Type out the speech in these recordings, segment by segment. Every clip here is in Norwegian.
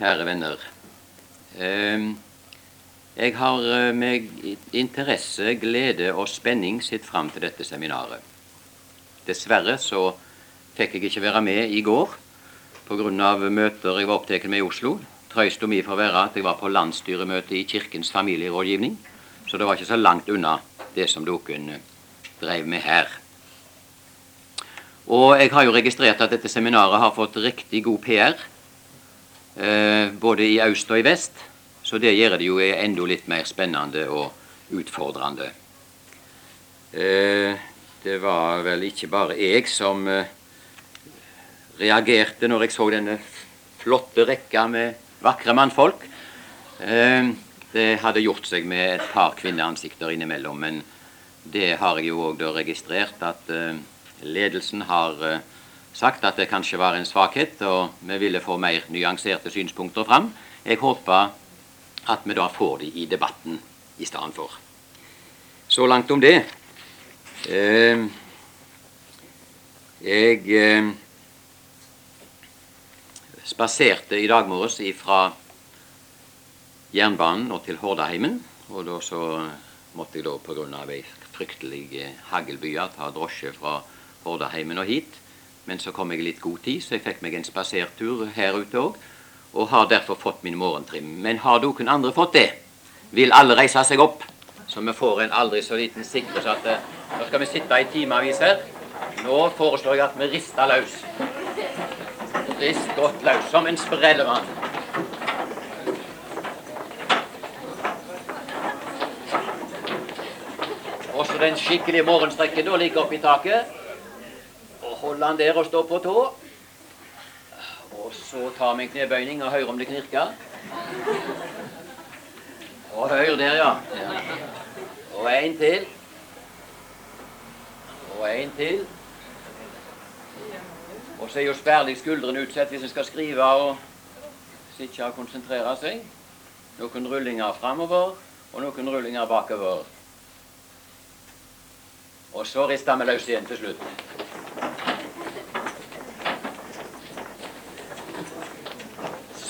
kjære venner. Ehm, jeg har eh, med interesse, glede og spenning sett fram til dette seminaret. Dessverre så fikk jeg ikke være med i går pga. møter jeg var opptatt med i Oslo. Trøysta mi for å være at jeg var på landsstyremøte i Kirkens familierådgivning, så det var ikke så langt unna det som dere drev med her. Og jeg har jo registrert at dette seminaret har fått riktig god PR både i øst og i vest. Så det gjør det jo enda litt mer spennende og utfordrende. Eh, det var vel ikke bare jeg som eh, reagerte når jeg så denne flotte rekka med vakre mannfolk. Eh, det hadde gjort seg med et par kvinneansikter innimellom, men det har jeg jo òg registrert at eh, ledelsen har eh, sagt at det kanskje var en svakhet, og vi ville få mer nyanserte synspunkter fram. Jeg håper at vi da får de i debatten i stedet for. Så langt om det. Eh, jeg eh, spaserte i dag morges fra jernbanen og til Hordaheimen. Og da så måtte jeg da pga. ei fryktelig haglbye ta drosje fra Hordaheimen og hit. Men så kom jeg i litt god tid, så jeg fikk meg en spasertur her ute òg. Og har derfor fått min morgentrim. Men har noen andre fått det? Vil alle reise seg opp? Så vi får en aldri så liten sikkerhet at eh, Nå skal vi sitte i timevis her. Nå foreslår jeg at vi rister løs. Rist godt løs, som en sprellemann. Også den skikkelige morgenstrekken da ligger oppe i taket holde han der og stå på tå. Og så tar vi en knebøyning og hører om det knirker. Og hør der, ja. Og en til. Og en til. Og så er jo sperlig skuldrene utsatt hvis en skal skrive og sitte og konsentrere seg. Noen rullinger framover og noen rullinger bakover. Og så rister vi løs igjen til slutt.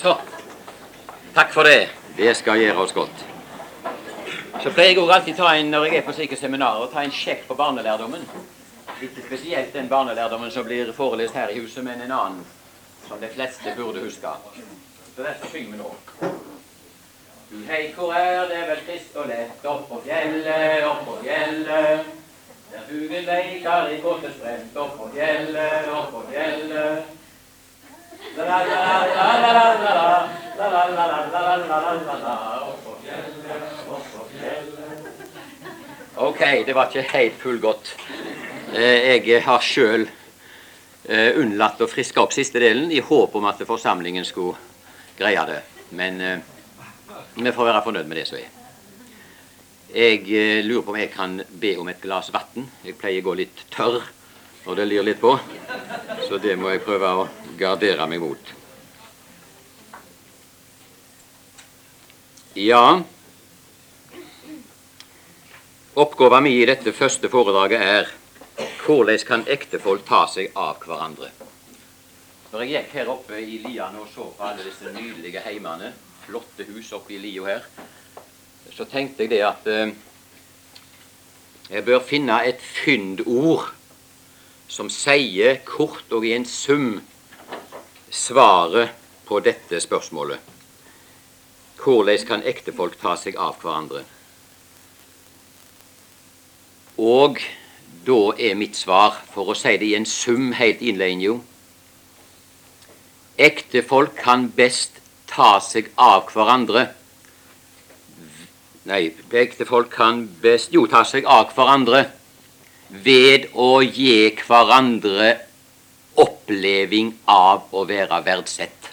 Så. Takk for det. Det skal gjøre oss godt. Så pleier jeg òg alltid ta en, når jeg er på slike seminarer, ta en sjekk på barnelærdommen. Ikke spesielt den barnelærdommen som blir forelest her i huset, men en annen som de fleste burde huske. Så derfor synger vi nå. Du hei, hvor er det vel trist og lett, oppå på fjellet, oppå fjellet. Der fuglen leiker i kåte sprent, oppå på fjellet, oppå på fjellet. Ok, det var ikke helt fullgodt. Jeg har sjøl unnlatt å friske opp siste delen i håp om at forsamlingen skulle greie det. Men vi får være fornøyd med det som er. Jeg lurer på om jeg kan be om et glass vann. Jeg pleier å gå litt tørr når det lir litt på. Så det må jeg prøve å gardere meg mot. Ja Oppgaven min i dette første foredraget er hvordan kan ektefolk ta seg av hverandre? Når jeg gikk her oppe i Lian og så på alle disse nydelige heimene, flotte hus oppe i lia her, så tenkte jeg det at eh, jeg bør finne et fyndord som sier kort og i en sum svaret på dette spørsmålet. Hvordan kan ektefolk ta seg av hverandre? Og da er mitt svar, for å si det i en sum helt innledende Ektefolk kan best ta seg av hverandre Nei, ektefolk kan best jo ta seg av hverandre ved å gi hverandre oppleving av å være verdsett.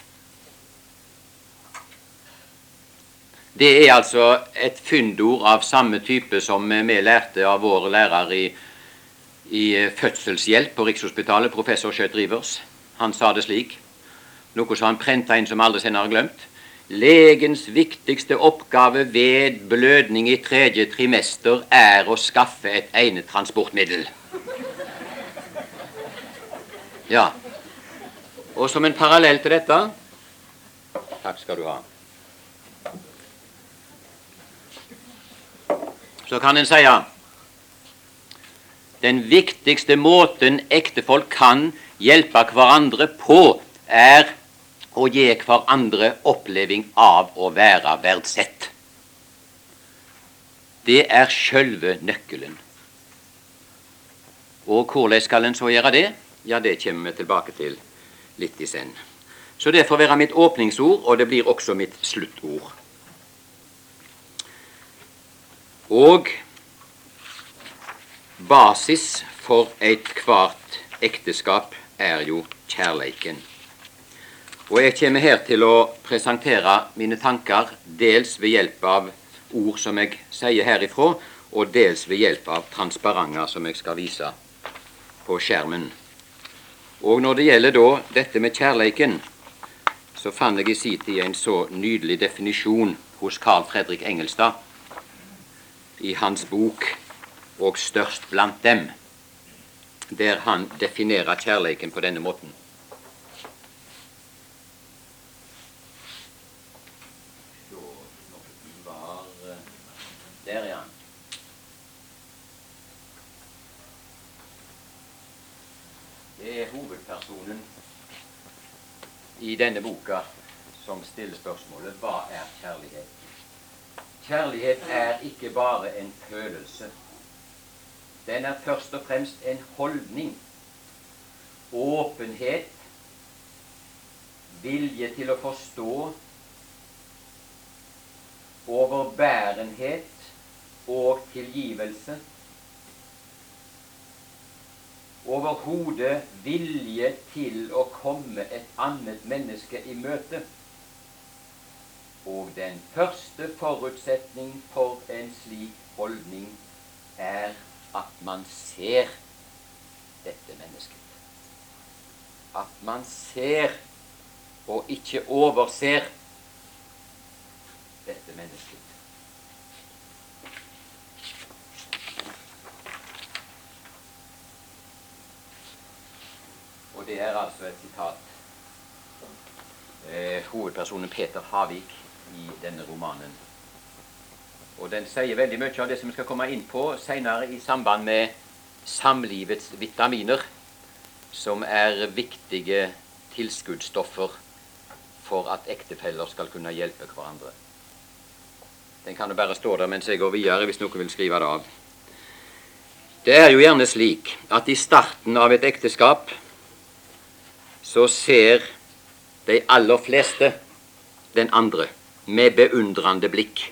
Det er altså et fyndord av samme type som vi lærte av vår lærer i, i fødselshjelp på Rikshospitalet, professor Skjøtt Rivers. Han sa det slik, noe som han prenta inn som alle senere har glemt. Legens viktigste oppgave ved blødning i tredje trimester er å skaffe et egnet transportmiddel. Ja. Og som en parallell til dette Takk skal du ha. Så kan en si den viktigste måten ektefolk kan hjelpe hverandre på, er å gi hverandre oppleving av å være verdsett. Det er sjølve nøkkelen. Og hvordan skal en så gjøre det? Ja, det kommer vi tilbake til litt i senn. Så det får være mitt åpningsord, og det blir også mitt sluttord. Og basis for ethvert ekteskap er jo kjærleiken. Og jeg kommer her til å presentere mine tanker dels ved hjelp av ord som jeg sier herifra, og dels ved hjelp av transparenter som jeg skal vise på skjermen. Og når det gjelder da dette med kjærleiken, så fant jeg i sin tid en så nydelig definisjon hos Carl Fredrik Engelstad i hans bok 'Og størst blant dem', der han definerer kjærleiken på denne måten. Der, ja. Det er hovedpersonen i denne boka som stiller spørsmålet hva er kjærlighet? Kjærlighet er ikke bare en følelse. Den er først og fremst en holdning. Åpenhet, vilje til å forstå, overbærenhet og tilgivelse overhodet vilje til å komme et annet menneske i møte. Og den første forutsetning for en slik holdning er at man ser dette mennesket. At man ser og ikke overser dette mennesket. Det er altså et sitat eh, hovedpersonen Peter Havik i denne romanen. Og den sier veldig mye av det som vi skal komme inn på senere i samband med samlivets vitaminer, som er viktige tilskuddsstoffer for at ektefeller skal kunne hjelpe hverandre. Den kan jo bare stå der mens jeg går videre, hvis noen vil skrive det av. Det er jo gjerne slik at i starten av et ekteskap så ser de aller fleste den andre med beundrende blikk.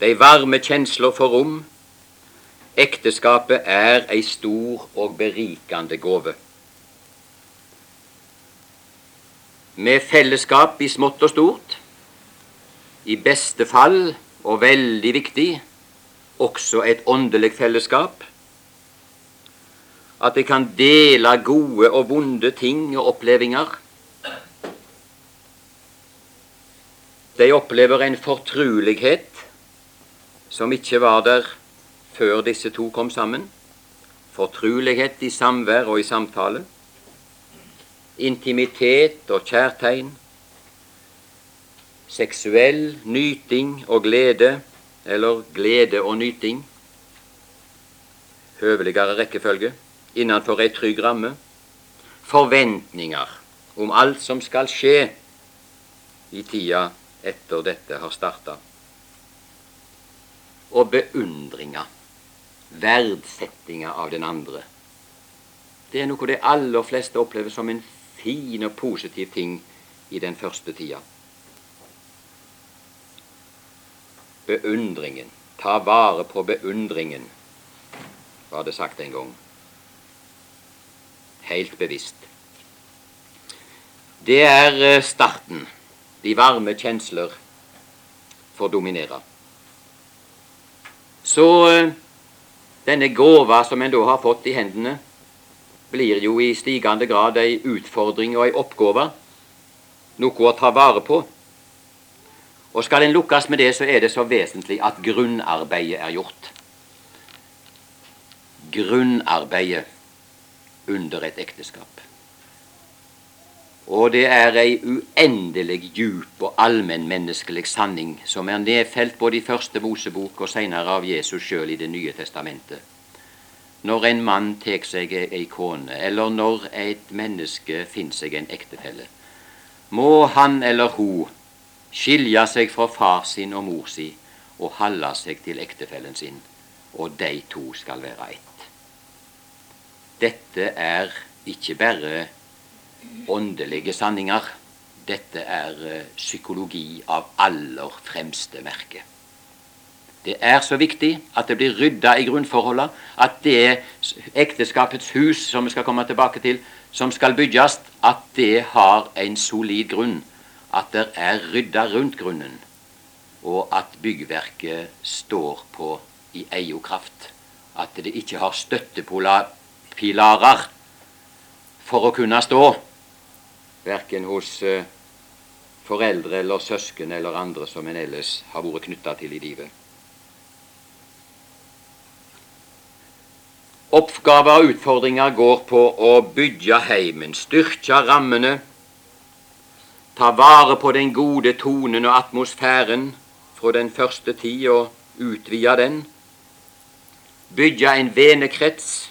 De varme kjensler for rom. Ekteskapet er ei stor og berikende gåve. Med fellesskap i smått og stort, i beste fall og veldig viktig også et åndelig fellesskap at de kan dele gode og vonde ting og opplevinger. De opplever en fortrulighet som ikke var der før disse to kom sammen. Fortrulighet i samvær og i samtale. Intimitet og kjærtegn. Seksuell nyting og glede, eller glede og nyting. Høveligere rekkefølge innenfor ei trygg ramme. Forventninger om alt som skal skje i tida etter dette har starta. Og beundringa, verdsettinga av den andre. Det er noe de aller fleste opplever som en fin og positiv ting i den første tida. Beundringen. Ta vare på beundringen, var det sagt en gang helt bevisst. Det er eh, starten. De varme kjensler får dominere. Så eh, denne gåva som en da har fått i hendene, blir jo i stigende grad ei utfordring og ei oppgave, noe å ta vare på. Og skal en lukkes med det, så er det så vesentlig at grunnarbeidet er gjort. Grunnarbeidet under et ekteskap. Og det er ei uendelig djup og allmennmenneskelig sanning som er nedfelt både i første Mosebok og seinere av Jesus sjøl i Det nye testamentet. Når en mann tar seg ei kone, eller når et menneske finner seg en ektefelle, må han eller hun skilje seg fra far sin og mor si og holde seg til ektefellen sin, og de to skal være ett. Dette er ikke bare åndelige sanninger. Dette er eh, psykologi av aller fremste merke. Det er så viktig at det blir rydda i grunnforholdene, at det ekteskapets hus, som vi skal komme tilbake til, som skal bygges, at det har en solid grunn. At det er rydda rundt grunnen, og at byggverket står på i eiokraft. At det ikke har støttepilarer for å kunne stå verken hos uh, foreldre eller søsken eller andre som en ellers har vært knytta til i livet. Oppgaver og utfordringer går på å bygge heimen, styrke rammene, ta vare på den gode tonen og atmosfæren fra den første tid og utvide den, bygge en venekrets,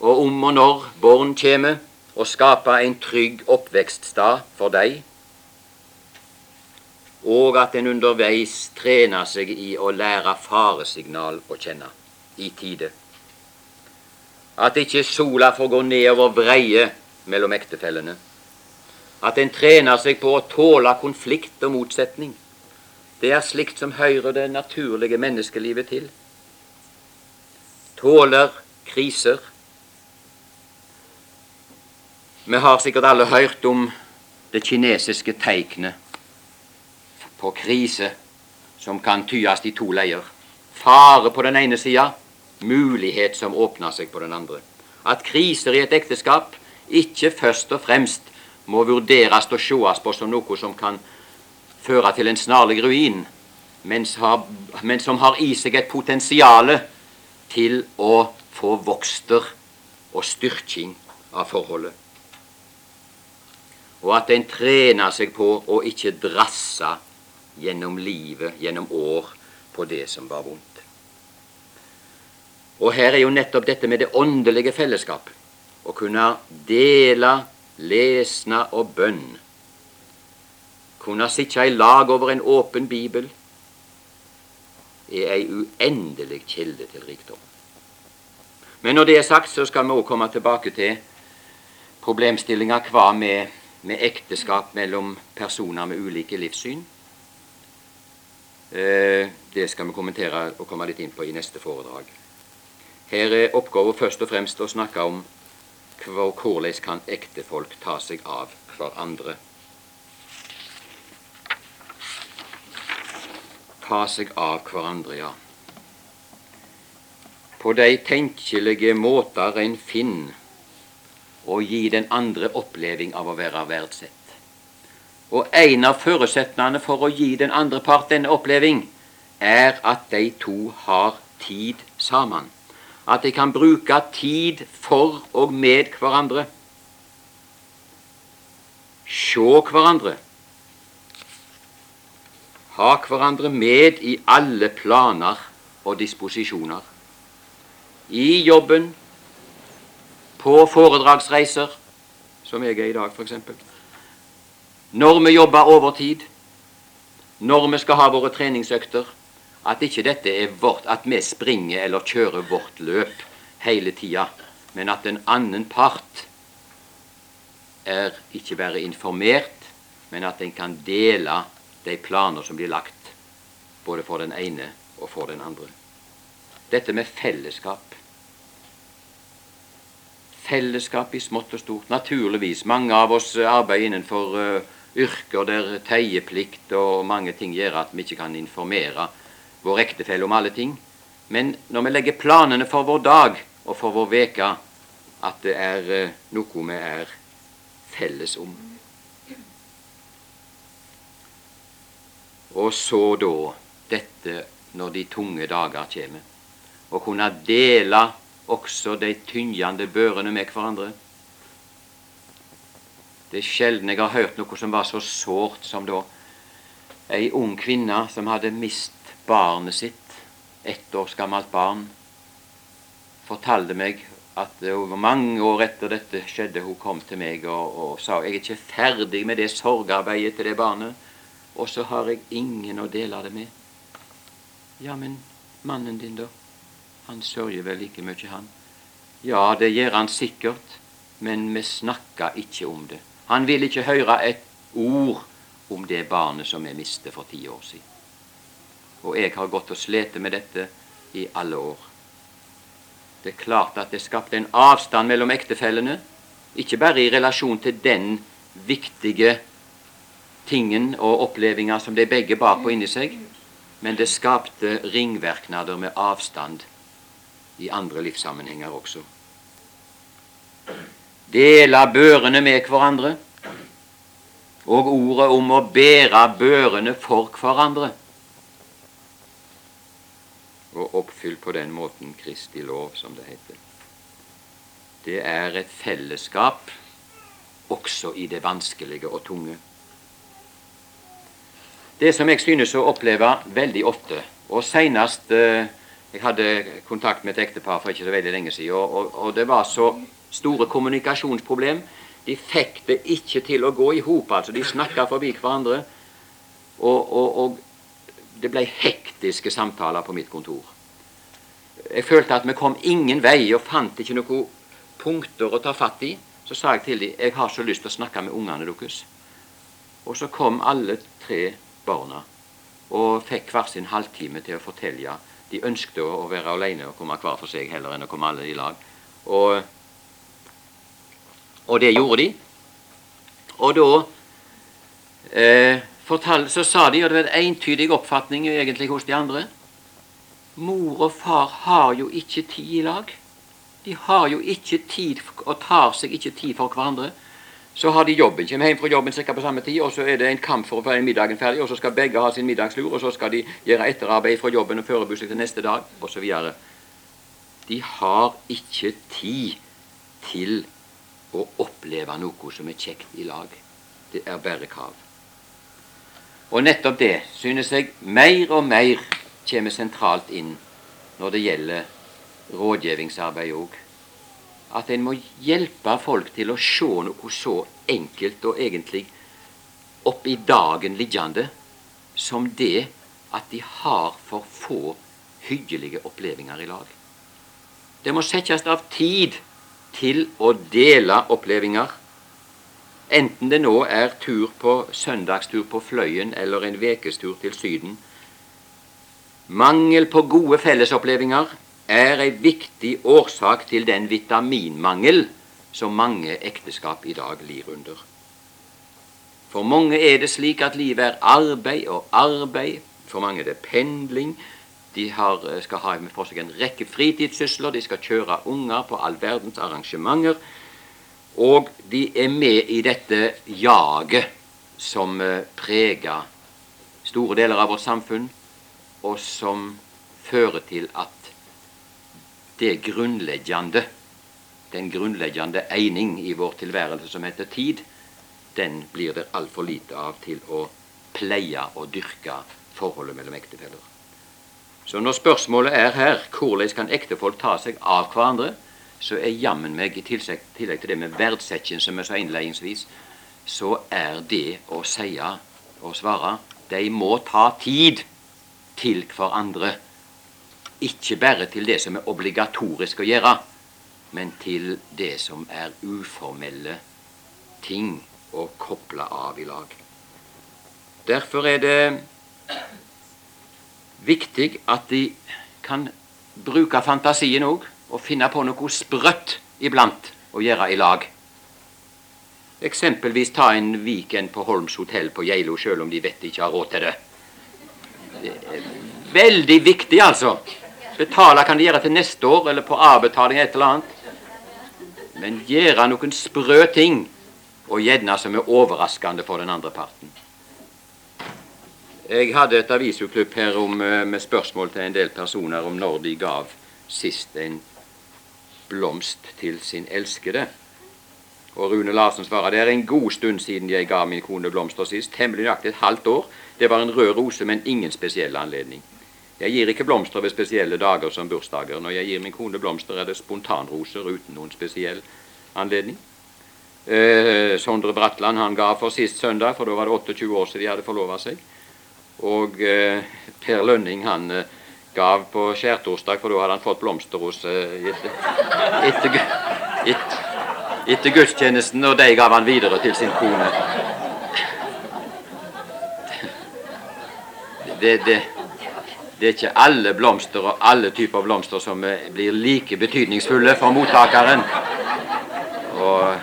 og om og når barn kommer, og skape en trygg oppvekststad for deg, og at en underveis trener seg i å lære faresignal å kjenne i tide. At ikke sola får gå nedover breie mellom ektefellene. At en trener seg på å tåle konflikt og motsetning. Det er slikt som hører det naturlige menneskelivet til. Tåler kriser vi har sikkert alle hørt om det kinesiske tegnet på krise som kan tyes i to leier. Fare på den ene sida, mulighet som åpner seg på den andre. At kriser i et ekteskap ikke først og fremst må vurderes og sees på som noe som kan føre til en snarlig ruin, men, som har i seg et potensial til å få vokster og styrking av forholdet og at en trener seg på å ikke drasse gjennom livet, gjennom år, på det som var vondt. Og her er jo nettopp dette med det åndelige fellesskap. Å kunne dele lesna og bønn. Kunne sitte i lag over en åpen bibel er ei uendelig kilde til rikdom. Men når det er sagt, så skal vi òg komme tilbake til problemstillinga hva med med ekteskap mellom personer med ulike livssyn. Eh, det skal vi kommentere og komme litt inn på i neste foredrag. Her er oppgaven først og fremst å snakke om hvordan kan ektefolk ta seg av hverandre. Ta seg av hverandre, ja. På de tenkelige måter en finner og gi den andre oppleving av å være verdsett. Og en av forutsetningene for å gi den andre part denne oppleving er at de to har tid sammen. At de kan bruke tid for og med hverandre. Se hverandre. Ha hverandre med i alle planer og disposisjoner. I jobben, på foredragsreiser, som jeg er i dag, f.eks. Når vi jobber overtid, når vi skal ha våre treningsøkter, at ikke dette er vårt, at vi springer eller kjører vårt løp hele tida, men at en annen part er ikke bare informert, men at en kan dele de planer som blir lagt, både for den ene og for den andre. Dette med fellesskap fellesskap i smått og stort. Naturligvis. Mange av oss arbeider innenfor uh, yrker der teieplikt og mange ting gjør at vi ikke kan informere vår ektefelle om alle ting. Men når vi legger planene for vår dag og for vår veke, at det er uh, noe vi er felles om. Og så da dette når de tunge dager kommer. Å kunne dele også de tyngende børene med hverandre. Det er sjelden jeg har hørt noe som var så sårt som da ei ung kvinne som hadde mist barnet sitt, ett års gammelt barn, fortalte meg at over mange år etter dette skjedde, hun kom til meg og, og sa jeg er ikke ferdig med det sorgarbeidet til det barnet, og så har jeg ingen å dele det med. Ja, men mannen din, da? Han sørger vel like mye, han? Ja, det gjør han sikkert, men vi snakker ikke om det. Han vil ikke høre et ord om det barnet som vi mistet for ti år siden. Og jeg har gått og slitt med dette i alle år. Det er klart at det skapte en avstand mellom ektefellene, ikke bare i relasjon til den viktige tingen og opplevelser som de begge bar på inni seg, men det skapte ringvirkninger med avstand i andre livssammenhenger også. Dela børene med hverandre, og ordet om å bære børene for hverandre. Og oppfyll på den måten Kristi lov, som det heter. Det er et fellesskap også i det vanskelige og tunge. Det som jeg synes å oppleve veldig ofte, og senest eh, Jeg hadde kontakt med et ektepar for ikke så veldig lenge siden, og, og, og det var så store kommunikasjonsproblem. De fikk det ikke til å gå i hop. Altså. De snakka forbi hverandre. Og, og, og, det ble hektiske samtaler på mitt kontor. Jeg følte at vi kom ingen vei og fant ikke noen punkter å ta fatt i. Så sa jeg til dem jeg har så lyst til å snakke med ungene deres. Og så kom alle tre barna og fikk hver sin halvtime til å fortelle. De ønsket å være alene og komme hver for seg heller enn å komme alle i lag. Og, og det gjorde de. Og da eh, fortal, så sa de, og det var en entydig oppfatning egentlig hos de andre Mor og far har jo ikke tid i lag. De har jo ikke tid og tar seg ikke tid for hverandre. Så har de jobben, kommer hjem fra jobben ca. på samme tid, og så er det en kamp for å få middagen ferdig, og så skal begge ha sin middagslur, og så skal de gjøre etterarbeid fra jobben og forberede til neste dag, osv. De har ikke tid til å oppleve noe som er kjekt i lag. Det er bare krav. Og nettopp det synes jeg mer og mer kommer sentralt inn når det gjelder rådgivningsarbeid òg at en må hjelpe folk til å se noe så enkelt og egentlig oppi dagen liggende som det at de har for få hyggelige opplevelser i lag. Det må settes av tid til å dele opplevelser. Enten det nå er tur på søndagstur på Fløyen eller en ukestur til Syden. Mangel på gode fellesopplevelser er ei viktig årsak til den vitaminmangel som mange ekteskap i dag lir under. For mange er det slik at livet er arbeid og arbeid. For mange er det pendling. De har, eh, skal ha for seg en rekke fritidssysler. De skal kjøre unger på all verdens arrangementer. Og de er med i dette jaget som eh, preger store deler av vårt samfunn, og som fører til at det grunnleggende, den grunnleggende eining i vår tilværelse som heter tid, den blir det altfor lite av til å pleie og dyrke forholdet mellom ektefeller. Så når spørsmålet er her hvordan kan ektefolk ta seg av hverandre, så er jammen meg, i tillegg til det med verdsetting som jeg sa innledningsvis, så er det å si og svare de må ta tid til hverandre ikke bare til det som er obligatorisk å gjøre, men til det som er uformelle ting å koble av i lag. Derfor er det viktig at de kan bruke fantasien òg, og finne på noe sprøtt iblant å gjøre i lag. Eksempelvis ta en weekend på Holms hotell på Geilo, sjøl om de vet de ikke har råd til det. det veldig viktig, altså. Betale kan de gjøre til neste år, eller på avbetaling et eller annet. Men gjøre noen sprø ting, og gjerne som er overraskende for den andre parten. Jeg hadde et avisutklipp her om, eh, med spørsmål til en del personer om når de gav sist en blomst til sin elskede. Og Rune Larsen svarer det er en god stund siden jeg ga min kone blomster sist. Temmelig nøyaktig et halvt år. Det var en rød rose, men ingen spesiell anledning. Jeg gir ikke blomster ved spesielle dager som bursdager. Når jeg gir min kone blomster, er det spontanroser uten noen spesiell anledning. Eh, Sondre Bratland han ga for sist søndag, for da var det 28 år siden de hadde forlova seg. Og eh, Per Lønning han eh, gav på skjærtorsdag, for da hadde han fått blomster hos eh, etter, etter, etter, etter gudstjenesten, og de gav han videre til sin kone. Det, det, det er ikke alle blomster og alle typer blomster som eh, blir like betydningsfulle for mottakeren. Og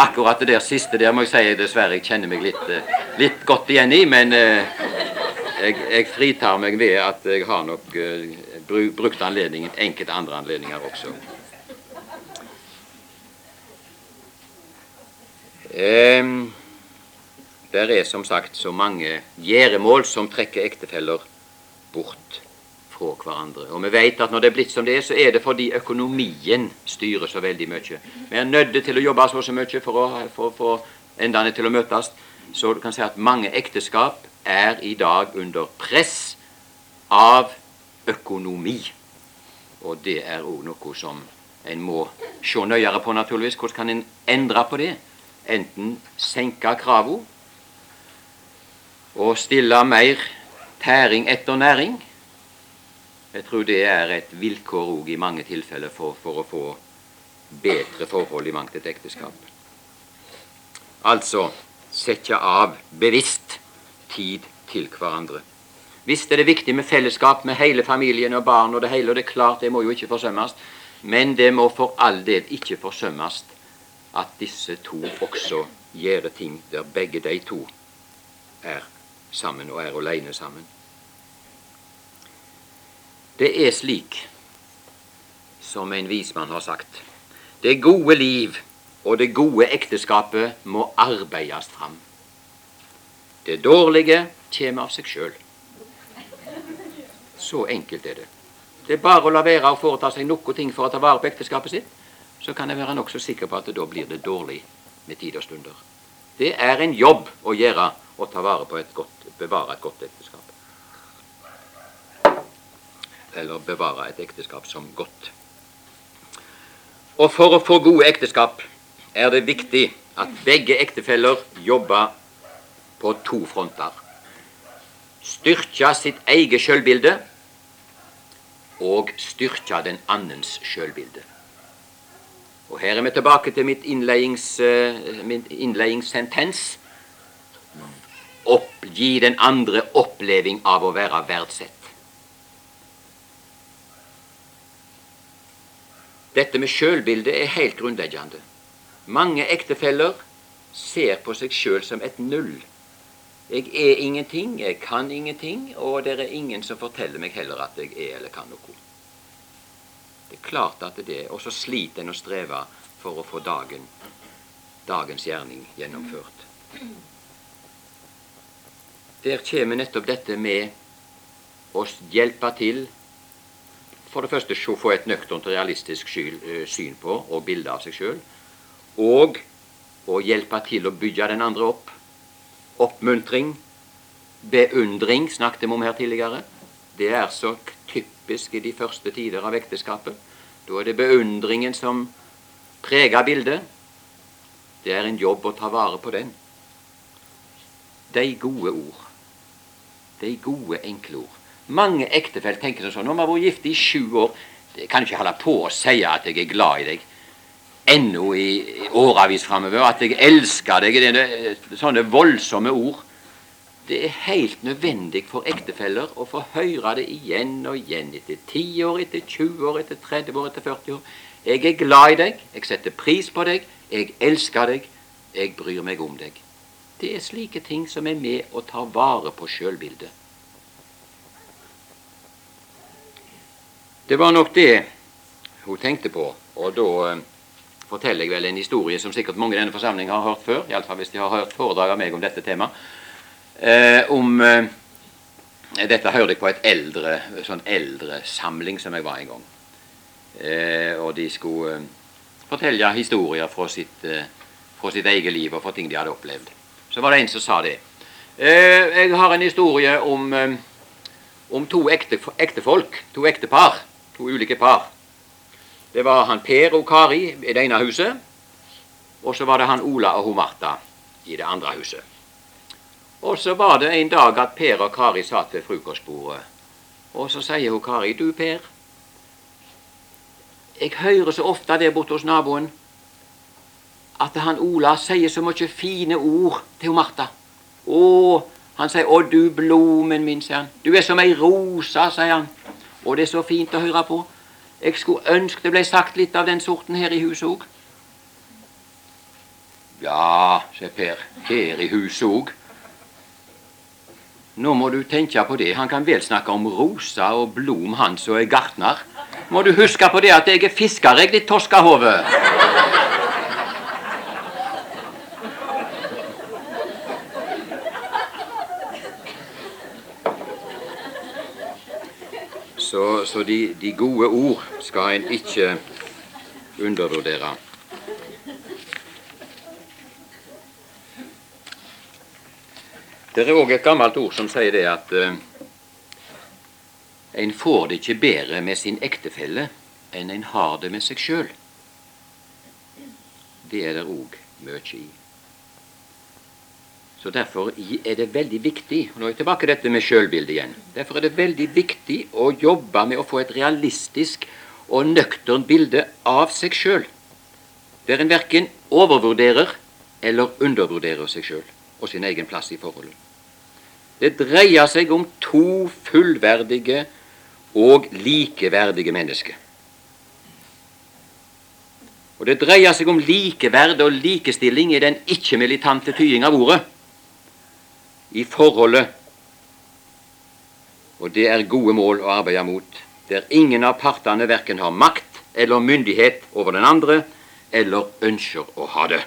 akkurat det der siste der må jeg si jeg dessverre jeg kjenner meg litt, eh, litt godt igjen i, men eh, jeg, jeg, fritar meg ved at jeg har nok brukt anledningen enkelte andre anledninger også. Um, der er som sagt så mange gjeremål som trekker ektefeller bort fra hverandre. Og vi vet at når det er blitt som det er, så er det fordi økonomien styrer så veldig mye. Vi er nødt til å jobbe så, så mye for å få endene til å møtes. Så du kan si at mange ekteskap er i dag under press av økonomi. Og det er òg noe som en må se nøyere på, naturligvis. Hvordan kan en endre på det? Enten senke kravene og stille mer tæring etter næring. Jeg tror det er et vilkår òg i mange tilfeller for, for, å få bedre forhold i mangt et ekteskap. Altså sette av bevisst tid til hverandre. Visst er det viktig med fellesskap med hele familien og barn og det hele, og det er klart det må jo ikke forsømmes, men det må for all del ikke forsømmes at disse to også gjør ting der begge de to er sammen og er alene sammen. Det er slik som en vismann har sagt. Det gode liv og det gode ekteskapet må arbeides fram. Det dårlige kommer av seg sjøl. Så enkelt er det. Det er bare å la være å foreta seg noe ting for å ta vare på ekteskapet sitt, så kan jeg være nokså sikker på at da blir det dårlig med tid og stunder. Det er en jobb å gjøre å ta vare på et godt, bevare et godt ekteskap. Eller bevare et ekteskap som godt. Og for å få gode ekteskap er det viktig at begge ektefeller jobber på to fronter. Styrke sitt eget sjølbilde og styrke den annens sjølbilde. Og Her er vi tilbake til mitt innlednings, uh, innledningssentens opp, gi den andre oppleving av å være verdsett. Dette med sjølbildet er helt grunnleggende. Mange ektefeller ser på seg sjøl som et null. Jeg er ingenting, jeg kan ingenting, og det er ingen som forteller meg heller at jeg er eller kan noe. Det er klart at det er, Og så sliter en og strever for å få dagen, dagens gjerning gjennomført. Der kommer nettopp dette med å hjelpe til For det første å få et nøkternt og realistisk eh, syn på og bilde av seg sjøl. Og å hjelpe til å bygge den andre opp. Oppmuntring. Beundring snakket vi om her tidligere. Det er så typisk i de første tider av ekteskapet. Da er det beundringen som preger bildet. Det er en jobb å ta vare på den. De gode ord de gode, enkle ord. Mange ektefeller tenker sånn vi har vært gift i sju år, jeg kan ikke holde på å si at jeg er glad i deg ennå i årevis framover. At jeg elsker deg. Det er sånne voldsomme ord. Det er helt nødvendig for ektefeller å få høre det igjen og igjen etter 10 år, etter 20 år, etter 30 år, etter 40 år. Jeg er glad i deg, jeg setter pris på deg, jeg elsker deg, jeg bryr meg om deg. Det er slike ting som er med og tar vare på sjølbildet. Det var nok det hun tenkte på, og da eh, forteller jeg vel en historie som sikkert mange i denne forsamlingen har hørt før, iallfall hvis de har hørt foredrag av meg om dette temaet. Eh, om eh, Dette hørte jeg på et eldre, sånn eldresamling som jeg var en gang. Eh, og de skulle eh, fortelle historier fra sitt eh, fra sitt eget liv og fra ting de hadde opplevd. Så var det en som sa det. Jeg har en historie om, om to ekte, ektefolk, to ektepar, to ulike par. Det var han Per og Kari i det ene huset, og så var det han Ola og hun Martha i det andre huset. Og så var det en dag at Per og Kari satt ved frokostbordet, og så sier hun Kari, du Per, jeg hører så ofte der borte hos naboen at han Ola sier så mye fine ord til hun Martha. Å, han sier 'Å, du blomen min', sier han. 'Du er som ei rosa', sier han. Og det er så fint å høre på. Jeg skulle ønske det ble sagt litt av den sorten her i huset òg. Ja, sier Per, her i huset òg. Nå må du tenke på det. Han kan vel snakke om rosa og blom, han som er gartner. Må du huske på det at jeg er fisker, jeg, ditt toskahove. Så, så de, de, gode ord skal en ikke undervurdere. Det er òg et gammelt ord som sier det at uh, en får det ikke bedre med sin ektefelle enn en har det med seg sjøl. Det er det òg mye i. Så Derfor er det veldig viktig og Nå er jeg tilbake til dette med sjølbildet igjen. Derfor er det veldig viktig å jobbe med å få et realistisk og nøkternt bilde av seg sjøl. Der en verken overvurderer eller undervurderer seg sjøl og sin egen plass i forholdet. Det dreier seg om to fullverdige og likeverdige mennesker. Og Det dreier seg om likeverd og likestilling i den ikke-militante tyding av ordet i forholdet. Og det er gode mål å arbeide mot, der ingen av partene verken har makt eller myndighet over den andre, eller ønsker å ha det,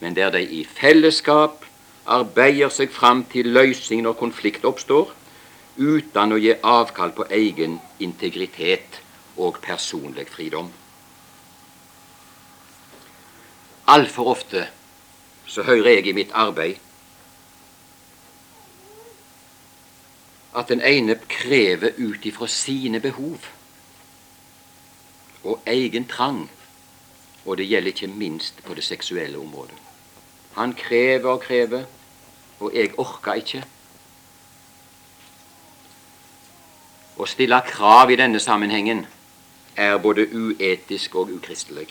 men der de i fellesskap arbeider seg fram til løsning når konflikt oppstår, uten å gi avkall på egen integritet og personlig fridom. Altfor ofte så hører jeg i mitt arbeid at den ene krever ut ifra sine behov og egen trang, og det gjelder ikke minst på det seksuelle området. Han krever og krever, og jeg orker ikke. Å stille krav i denne sammenhengen er både uetisk og ukristelig.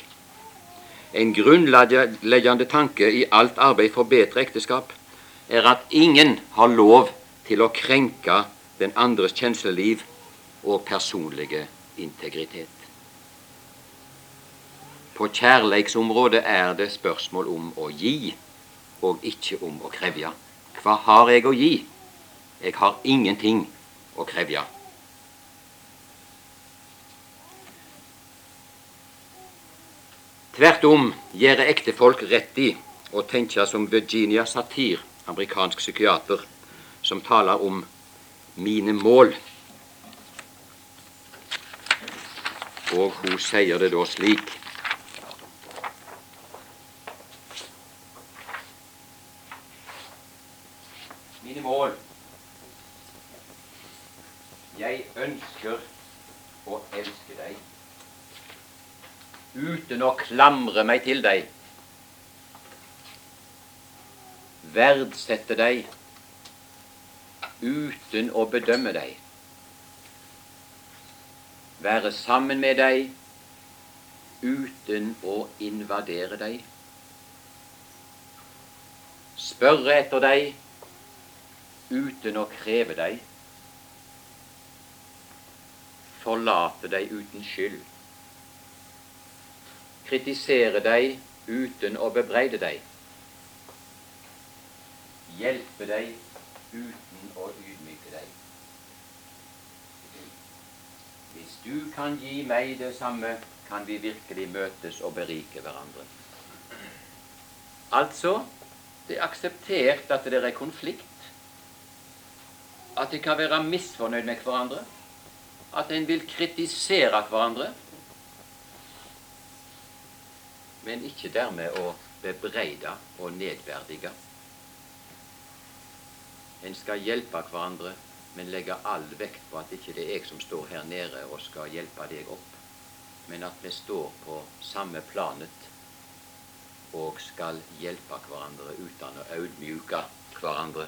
En grunnleggende tanke i alt arbeid for bedre ekteskap er at ingen har lov til å krenke den andres kjensleliv og personlige integritet. På kjærleiksområdet er det spørsmål om å gi, og ikke om å krevje. Hva har jeg å gi? Jeg har ingenting å krevje. Tvert om gjør ektefolk rett i å tenke som Virginia Satir, amerikansk psykiater, som taler om mine mål. Og hun sier det da slik Mine mål Jeg ønsker å elske deg uten å klamre meg til deg. Verdsette deg uten å bedømme deg. Være sammen med deg uten å invadere deg. Spørre etter deg uten å kreve deg. Forlate deg uten skyld. Kritisere deg uten å bebreide deg. Hjelpe deg uten og ydmyke deg. Hvis du kan gi meg det samme, kan vi virkelig møtes og berike hverandre. Altså det er akseptert at det er konflikt, at de kan være misfornøyd med hverandre, at en vil kritisere hverandre, men ikke dermed å bebreide og nedverdige. En skal hjelpe hverandre, men legge all vekt på at ikke det er jeg som står her nede og skal hjelpe deg opp, men at vi står på samme planet og skal hjelpe hverandre uten å audmjuke hverandre.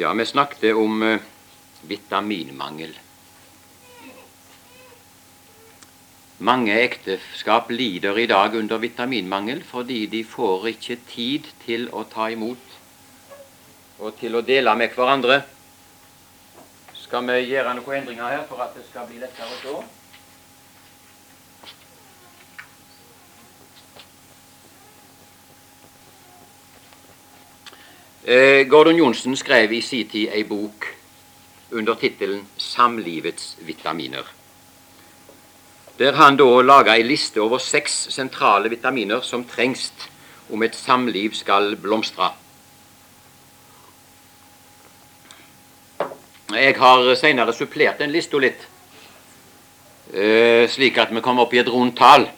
Ja, vi snakket om uh, vitaminmangel. Mange ekteskap lider i dag under vitaminmangel fordi de får ikke tid til å ta imot og til å dele med hverandre. Skal vi gjøre noen endringer her for at det skal bli lettere å se? Eh, Gordon Johnsen skrev i sin tid ei bok under tittelen 'Samlivets vitaminer'. Der han da laga ei liste over seks sentrale vitaminer som trengs om et samliv skal blomstre. Jeg har senere supplert den lista litt, eh, slik at vi kommer opp i et rundt tall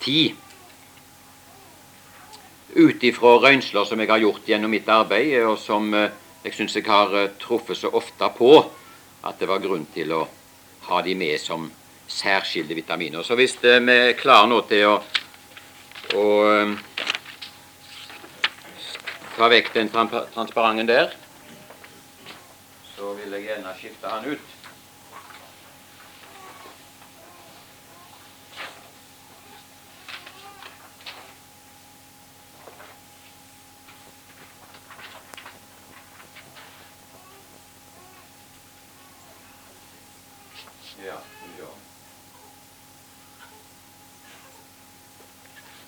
ti ut ifra røynsler som jeg har gjort gjennom mitt arbeid, og som eh, jeg syns jeg har eh, truffet så ofte på at det var grunn til å ha de med som særskilte vitaminer. Så hvis eh, vi er klare nå til å, å ta vekk den transparenten der, så vil jeg gjerne skifte han ut.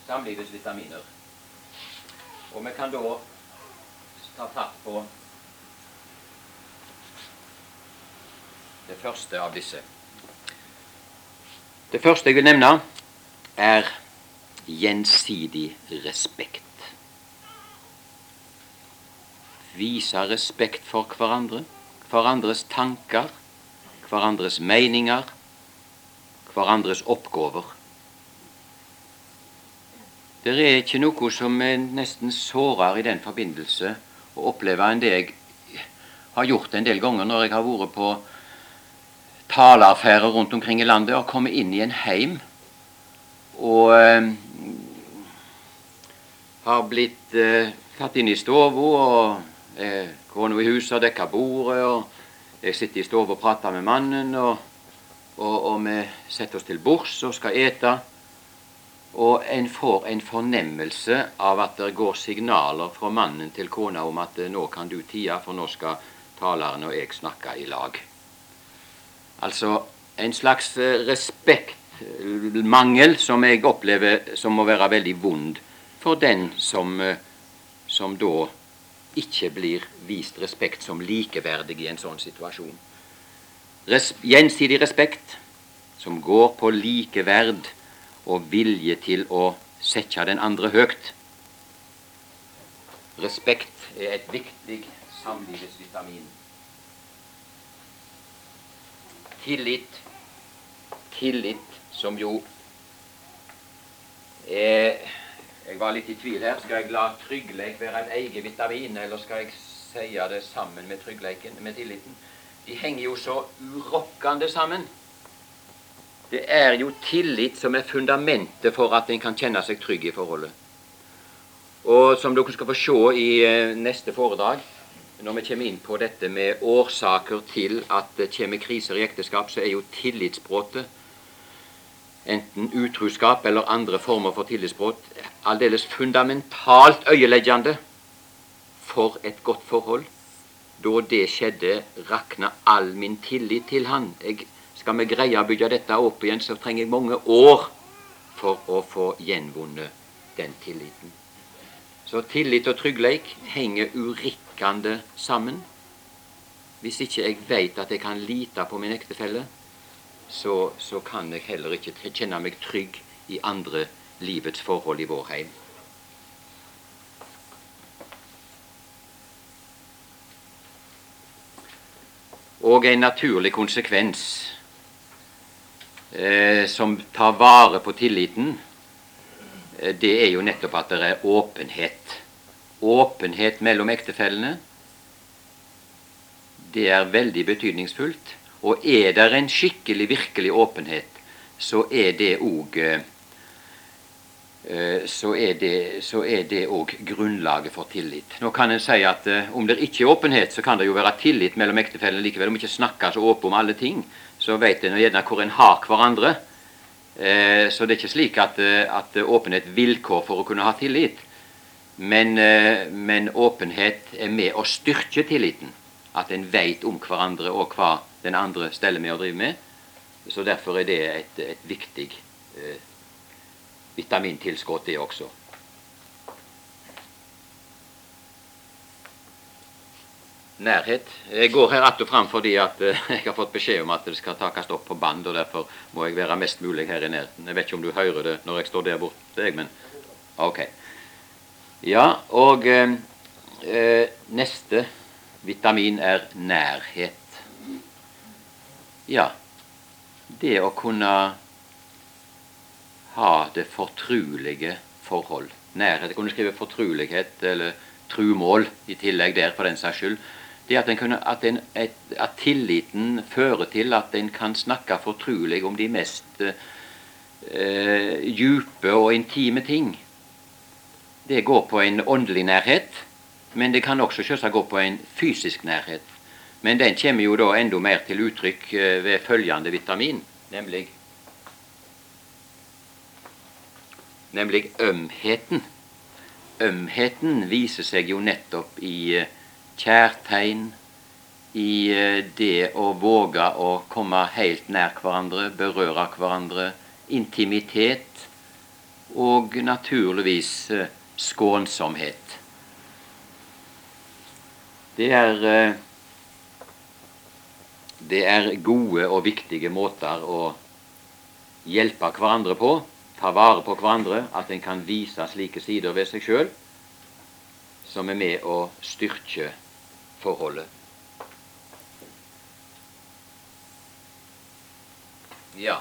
Samlivets vitaminer. Og vi kan da ta fatt på det første av disse. Det første jeg vil nevne, er gjensidig respekt. Vise respekt for hverandre, hverandres tanker, hverandres meninger, hverandres oppgaver. Det er ikke noe som er nesten sårer i den forbindelse å oppleve enn det jeg har gjort en del ganger når jeg har vært på taleaffærer rundt omkring i landet og kommet inn i en heim og eh, har blitt eh, tatt inn i stua og eh, kona i huset har dekka bordet, og jeg sitter i stua og prater med mannen, og, og, og vi setter oss til bords og skal ete. Og en får en fornemmelse av at det går signaler fra mannen til kona om at eh, nå kan du tie, for nå skal taleren og jeg snakke i lag. Altså en slags eh, respektmangel som jeg opplever som må være veldig vond for den som, eh, som da ikke blir vist respekt som likeverdig i en sånn situasjon. Res gjensidig respekt som går på likeverd og vilje til å sette den andre høyt. Respekt er et viktig samlivsvitamin. Tillit, tillit som jo eh, Jeg var litt i tvil her. Skal jeg la tryggleik være en egen vitamin, eller skal jeg si det sammen med tryggheten, med tilliten? De henger jo så urokkende sammen. Det er jo tillit som er fundamentet for at en kan kjenne seg trygg i forholdet. Og som dere skal få se i eh, neste foredrag, når vi kommer inn på dette med årsaker til at det kommer kriser i ekteskap, så er jo tillitsbruddet, enten utruskap eller andre former for tillitsbrudd, aldeles fundamentalt øyeleggende for et godt forhold. Da det skjedde, rakna all min tillit til han. Jeg skal vi greie å bygge dette opp igjen, så trenger jeg mange år for å få gjenvunnet den tilliten. Så tillit og trygghet henger urikkende sammen. Hvis ikke jeg vet at jeg kan lite på min ektefelle, så, så, kan jeg heller ikke kjenne meg trygg i andre livets forhold i vår heim. Og en naturlig konsekvens eh, som tar vare på tilliten, eh, det er jo nettopp at det er åpenhet. Åpenhet mellom ektefellene. Det er veldig betydningsfullt. Og er det en skikkelig, virkelig åpenhet, så er det òg Eh, så er det òg grunnlaget for tillit. Nå kan en si at eh, om det ikke er åpenhet, så kan det jo være tillit mellom ektefellene likevel. Om ikke snakker så åpent om alle ting, så vet en gjerne hvor en har hverandre. Eh, så det er ikke slik at, at åpenhet er vilkår for å kunne ha tillit. Men, men åpenhet er med å styrke tilliten. At en vet om hverandre og hva den andre steller med og driver med. Så derfor er det et, et viktig eh, vitamintilskudd, det også. Nærhet. Jeg går her att og fram fordi at eh, jeg har fått beskjed om at det skal takast opp på band, og derfor må jeg være mest mulig her i nærheten. Jeg vet ikke om du hører det når jeg står der borte, men ok. Ja, og eh, eh, neste vitamin er nærhet. Ja, det å kunne ha det fortrulige forhold. Nærhet. Jeg kunne skrive fortrulighet eller trumål i tillegg der, for den saks skyld. Det at, kunne, at, en, et, at, tilliten fører til at en kan snakke fortrolig om de mest eh, djupe og intime ting. Det går på en åndelig nærhet, men det kan også selvsagt gå på en fysisk nærhet. Men den kommer jo da enda mer til uttrykk eh, ved følgende vitamin, nemlig nemlig ømheten. Ømheten viser seg jo nettopp i eh, kjærtegn, i eh, det å våge å komme helt nær hverandre, berøre hverandre, intimitet og naturligvis eh, skånsomhet. Det er, det er gode og viktige måter å hjelpe hverandre på ta vare på hverandre, at en kan vise slike sider ved seg sjøl som er med å styrke forholdet. Ja.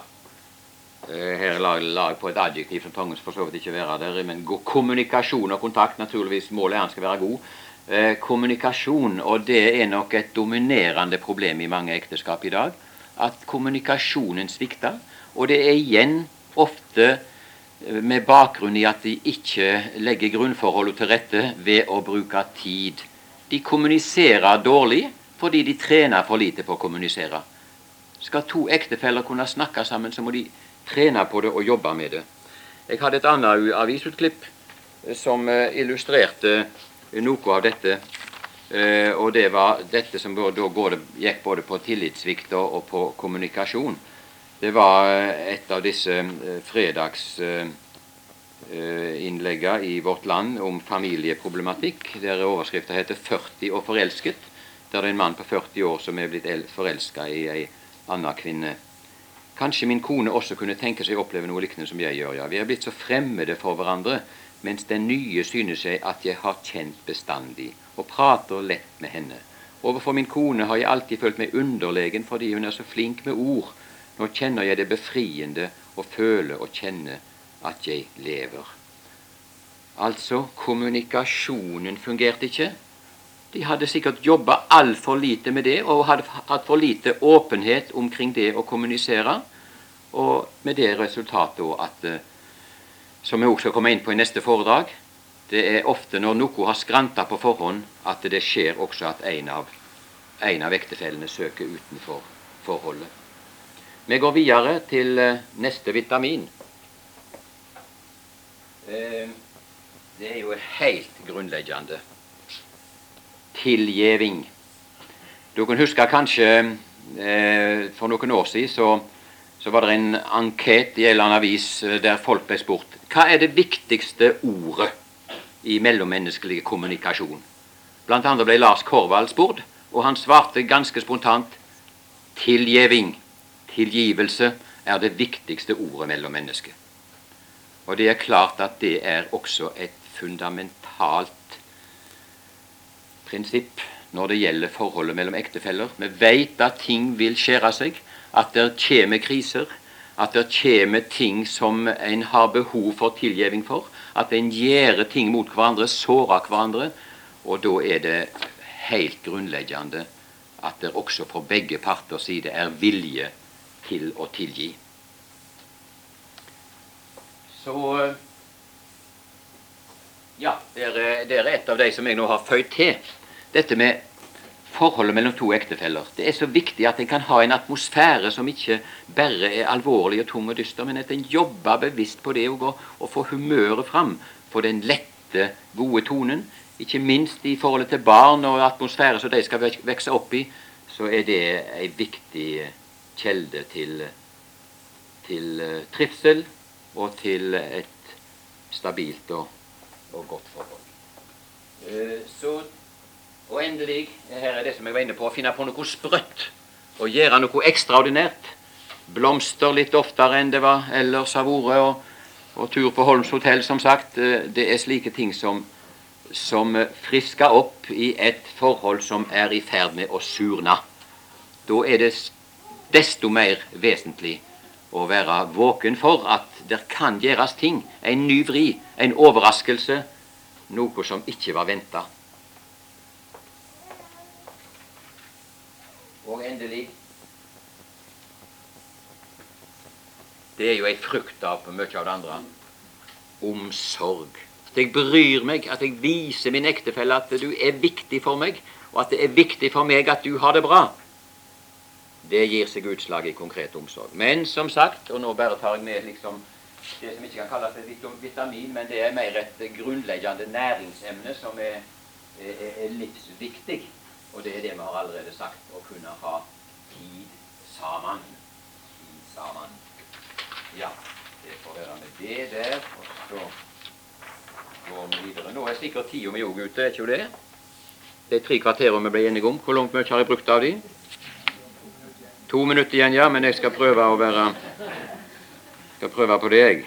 Eh, her la jeg på et adjektiv som trengs for så vidt ikke være der. Men kommunikasjon og kontakt, naturligvis målet er han skal være god. Eh, kommunikasjon, og det er nok et dominerende problem i mange ekteskap i dag, at kommunikasjonen svikter. Og det er igjen ofte eh, med bakgrunn i at de ikke legger grunnforholdene til rette ved å bruke tid. De kommuniserer dårlig fordi de trener for lite på å kommunisere. Skal to ektefeller kunne snakke sammen, så må de trene på det og jobbe med det. Jeg hadde et annet avisutklipp eh, som eh, illustrerte noe av dette. Og det var dette som da gikk både på tillitssvikt og på kommunikasjon. Det var eh, et av disse eh, fredagsinnleggene i Vårt Land om familieproblematikk, der overskrifta heter 40 og forelsket'. Der det er en mann på 40 år som er blitt forelska i ei anna kvinne. Kanskje min kone også kunne tenke seg å oppleve noe lignende som jeg gjør, ja. Vi er blitt så fremmede for hverandre, mens den nye synes jeg at jeg har kjent bestandig, og prater lett med henne. Overfor min kone har jeg alltid følt meg underlegen fordi hun er så flink med ord nå kjenner jeg det befriende å føle og kjenne at jeg lever. Altså, kommunikasjonen fungerte ikke. De hadde sikkert jobba altfor lite med det og hadde hatt for lite åpenhet omkring det å kommunisere. Og med det resultatet at, eh, som vi også skal komme inn på i neste foredrag, det er ofte når noe har skranta på forhånd, at det skjer også at en av, en av ektefellene søker utenfor forholdet. Vi går videre til eh, neste vitamin. Eh, det er jo helt grunnleggende. Tilgjeving. Dere huske kanskje eh, for noen år siden så, så var det en anket i en eller annen avis der folk ble spurt hva er det viktigste ordet i mellommenneskelig kommunikasjon. Blant annet ble Lars Korvald spurt, og han svarte ganske spontant tilgjeving. Tilgivelse er det viktigste ordet mellom mennesker. Og det er klart at det er også et fundamentalt prinsipp når det gjelder forholdet mellom ektefeller. Vi vet at ting vil skjære seg, at det kommer kriser, at det kommer ting som en har behov for tilgivning for, at en gjør ting mot hverandre, sårer hverandre. Og da er det helt grunnleggende at det også for begge parters side er vilje til å tilgi. Så ja, det er, et av de som jeg nå har føyd til. Dette med forholdet mellom to ektefeller. Det er så viktig at en kan ha en atmosfære som ikke bare er alvorlig og tung og dyster, men at en jobber bevisst på det og, og få humøret fram på den lette, gode tonen. Ikke minst i forholdet til barn og atmosfære som de skal vokse opp i, så er det ei viktig kjelde til, til eh, trivsel og til et stabilt og og godt forhold. Uh, så, og endelig, her er det som jeg var inne på, å finne på noe sprøtt og gjøre noe ekstraordinært. Blomster litt oftere enn det var ellers har vært, og, og, tur på Holms hotell, som sagt. Uh, det er slike ting som, som frisker opp i et forhold som er i ferd med å surne. Da er det desto mer vesentlig å være våken for at det kan gjøres ting. En ny vri, en overraskelse, noe som ikke var venta. Og endelig Det er jo ei frukt av mye av det andre. Omsorg. At jeg bryr meg, at jeg viser min ektefelle at du er viktig for meg, og at det er viktig for meg at du har det bra. Det gir seg utslag i konkret omsorg. Men som sagt, og nå bare tar jeg med liksom det som ikke kan kalles et vitamin, men det er mer et grunnleggende næringsemne som er, er, er livsviktig. Og det er det vi har allerede sagt, å kunne ha tid sammen. Tid sammen. Ja, det får være med det der. Og så går vi videre. Nå er sikkert tida mi òg ute, er ikke det? Det er tre kvarter vi ble enige om. Hvor langt mye har jeg brukt av de? To minutter igjen, ja, men jeg skal prøve å være skal prøve på det, jeg.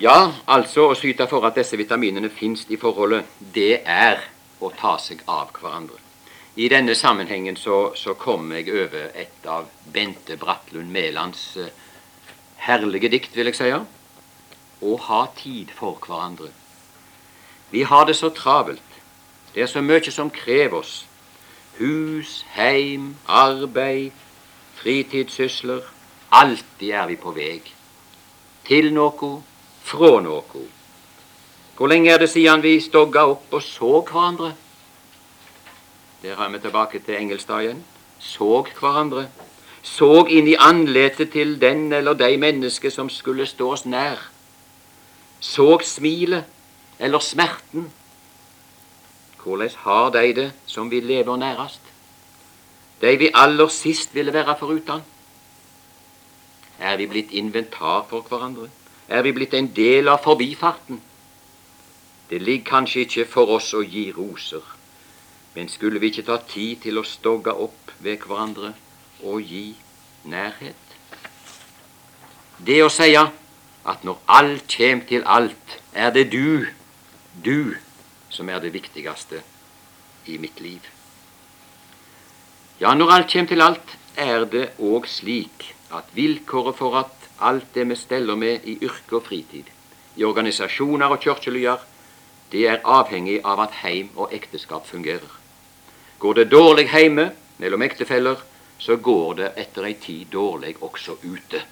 Ja, altså å syte for at disse vitaminene fins i forholdet, det er å ta seg av hverandre. I denne sammenhengen så, så kom jeg over et av Bente Bratlund Mælands eh, herlige dikt, vil jeg si. Å ha tid for hverandre. Vi har det så travelt. Det er så mye som krever oss. Hus, heim, arbeid, fritidssysler, Alltid er vi på vei. Til noe, fra noe. Hvor lenge er det siden vi stogga opp og så hverandre? Der er vi tilbake til Engelstad igjen. Såg hverandre. Såg inn i andletet til den eller de mennesker som skulle stå oss nær. Såg smilet eller smerten. Hvordan har de det som vi lever nærest? De vi aller sist ville være foruten? Er vi blitt inventar for hverandre? Er vi blitt en del av forbifarten? Det ligger kanskje ikke for oss å gi roser, men skulle vi ikke ta tid til å stogge opp ved hverandre og gi nærhet? Det å si at når alt kjem til alt, er det du, du, som er det viktigste i mitt liv. Ja, når alt kjem til alt, er det òg slik at vilkåret for at alt det vi steller med i yrke og fritid, i organisasjoner og kirkelyer, det er avhengig av at heim og ekteskap fungerer. Går det dårlig heime mellom ektefeller, så går det etter ei tid dårlig også ute.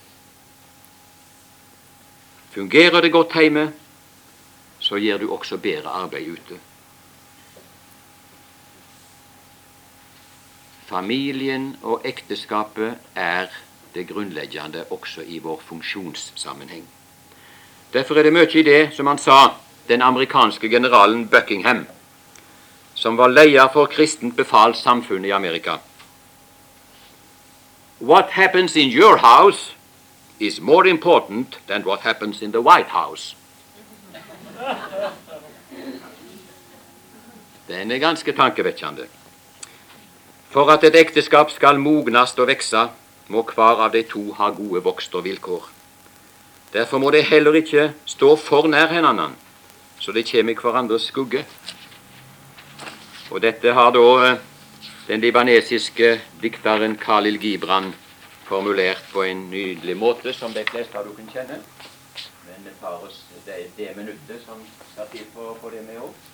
Fungerer det godt heime, så gjør du også bedre arbeid ute. Familien og ekteskapet er det grunnleggende også i vår funksjonssammenheng. Derfor er det mye i det som han sa, den amerikanske generalen Buckingham, som var leder for kristent befalt samfunn i Amerika. What happens in your house is more important than what happens in the White House. Den er ganske tankevekkende. For at et ekteskap skal mognast og vekse, må hver av de to ha gode vokstervilkår. Derfor må de heller ikke stå for nær hverandre, så de kommer i hverandres skugge. Og dette har da eh, den libanesiske dikteren Khalil Gibran formulert på en nydelig måte, som de fleste av dere kjenner. Det tar oss det, det minuttet som skal til for å få det med òg.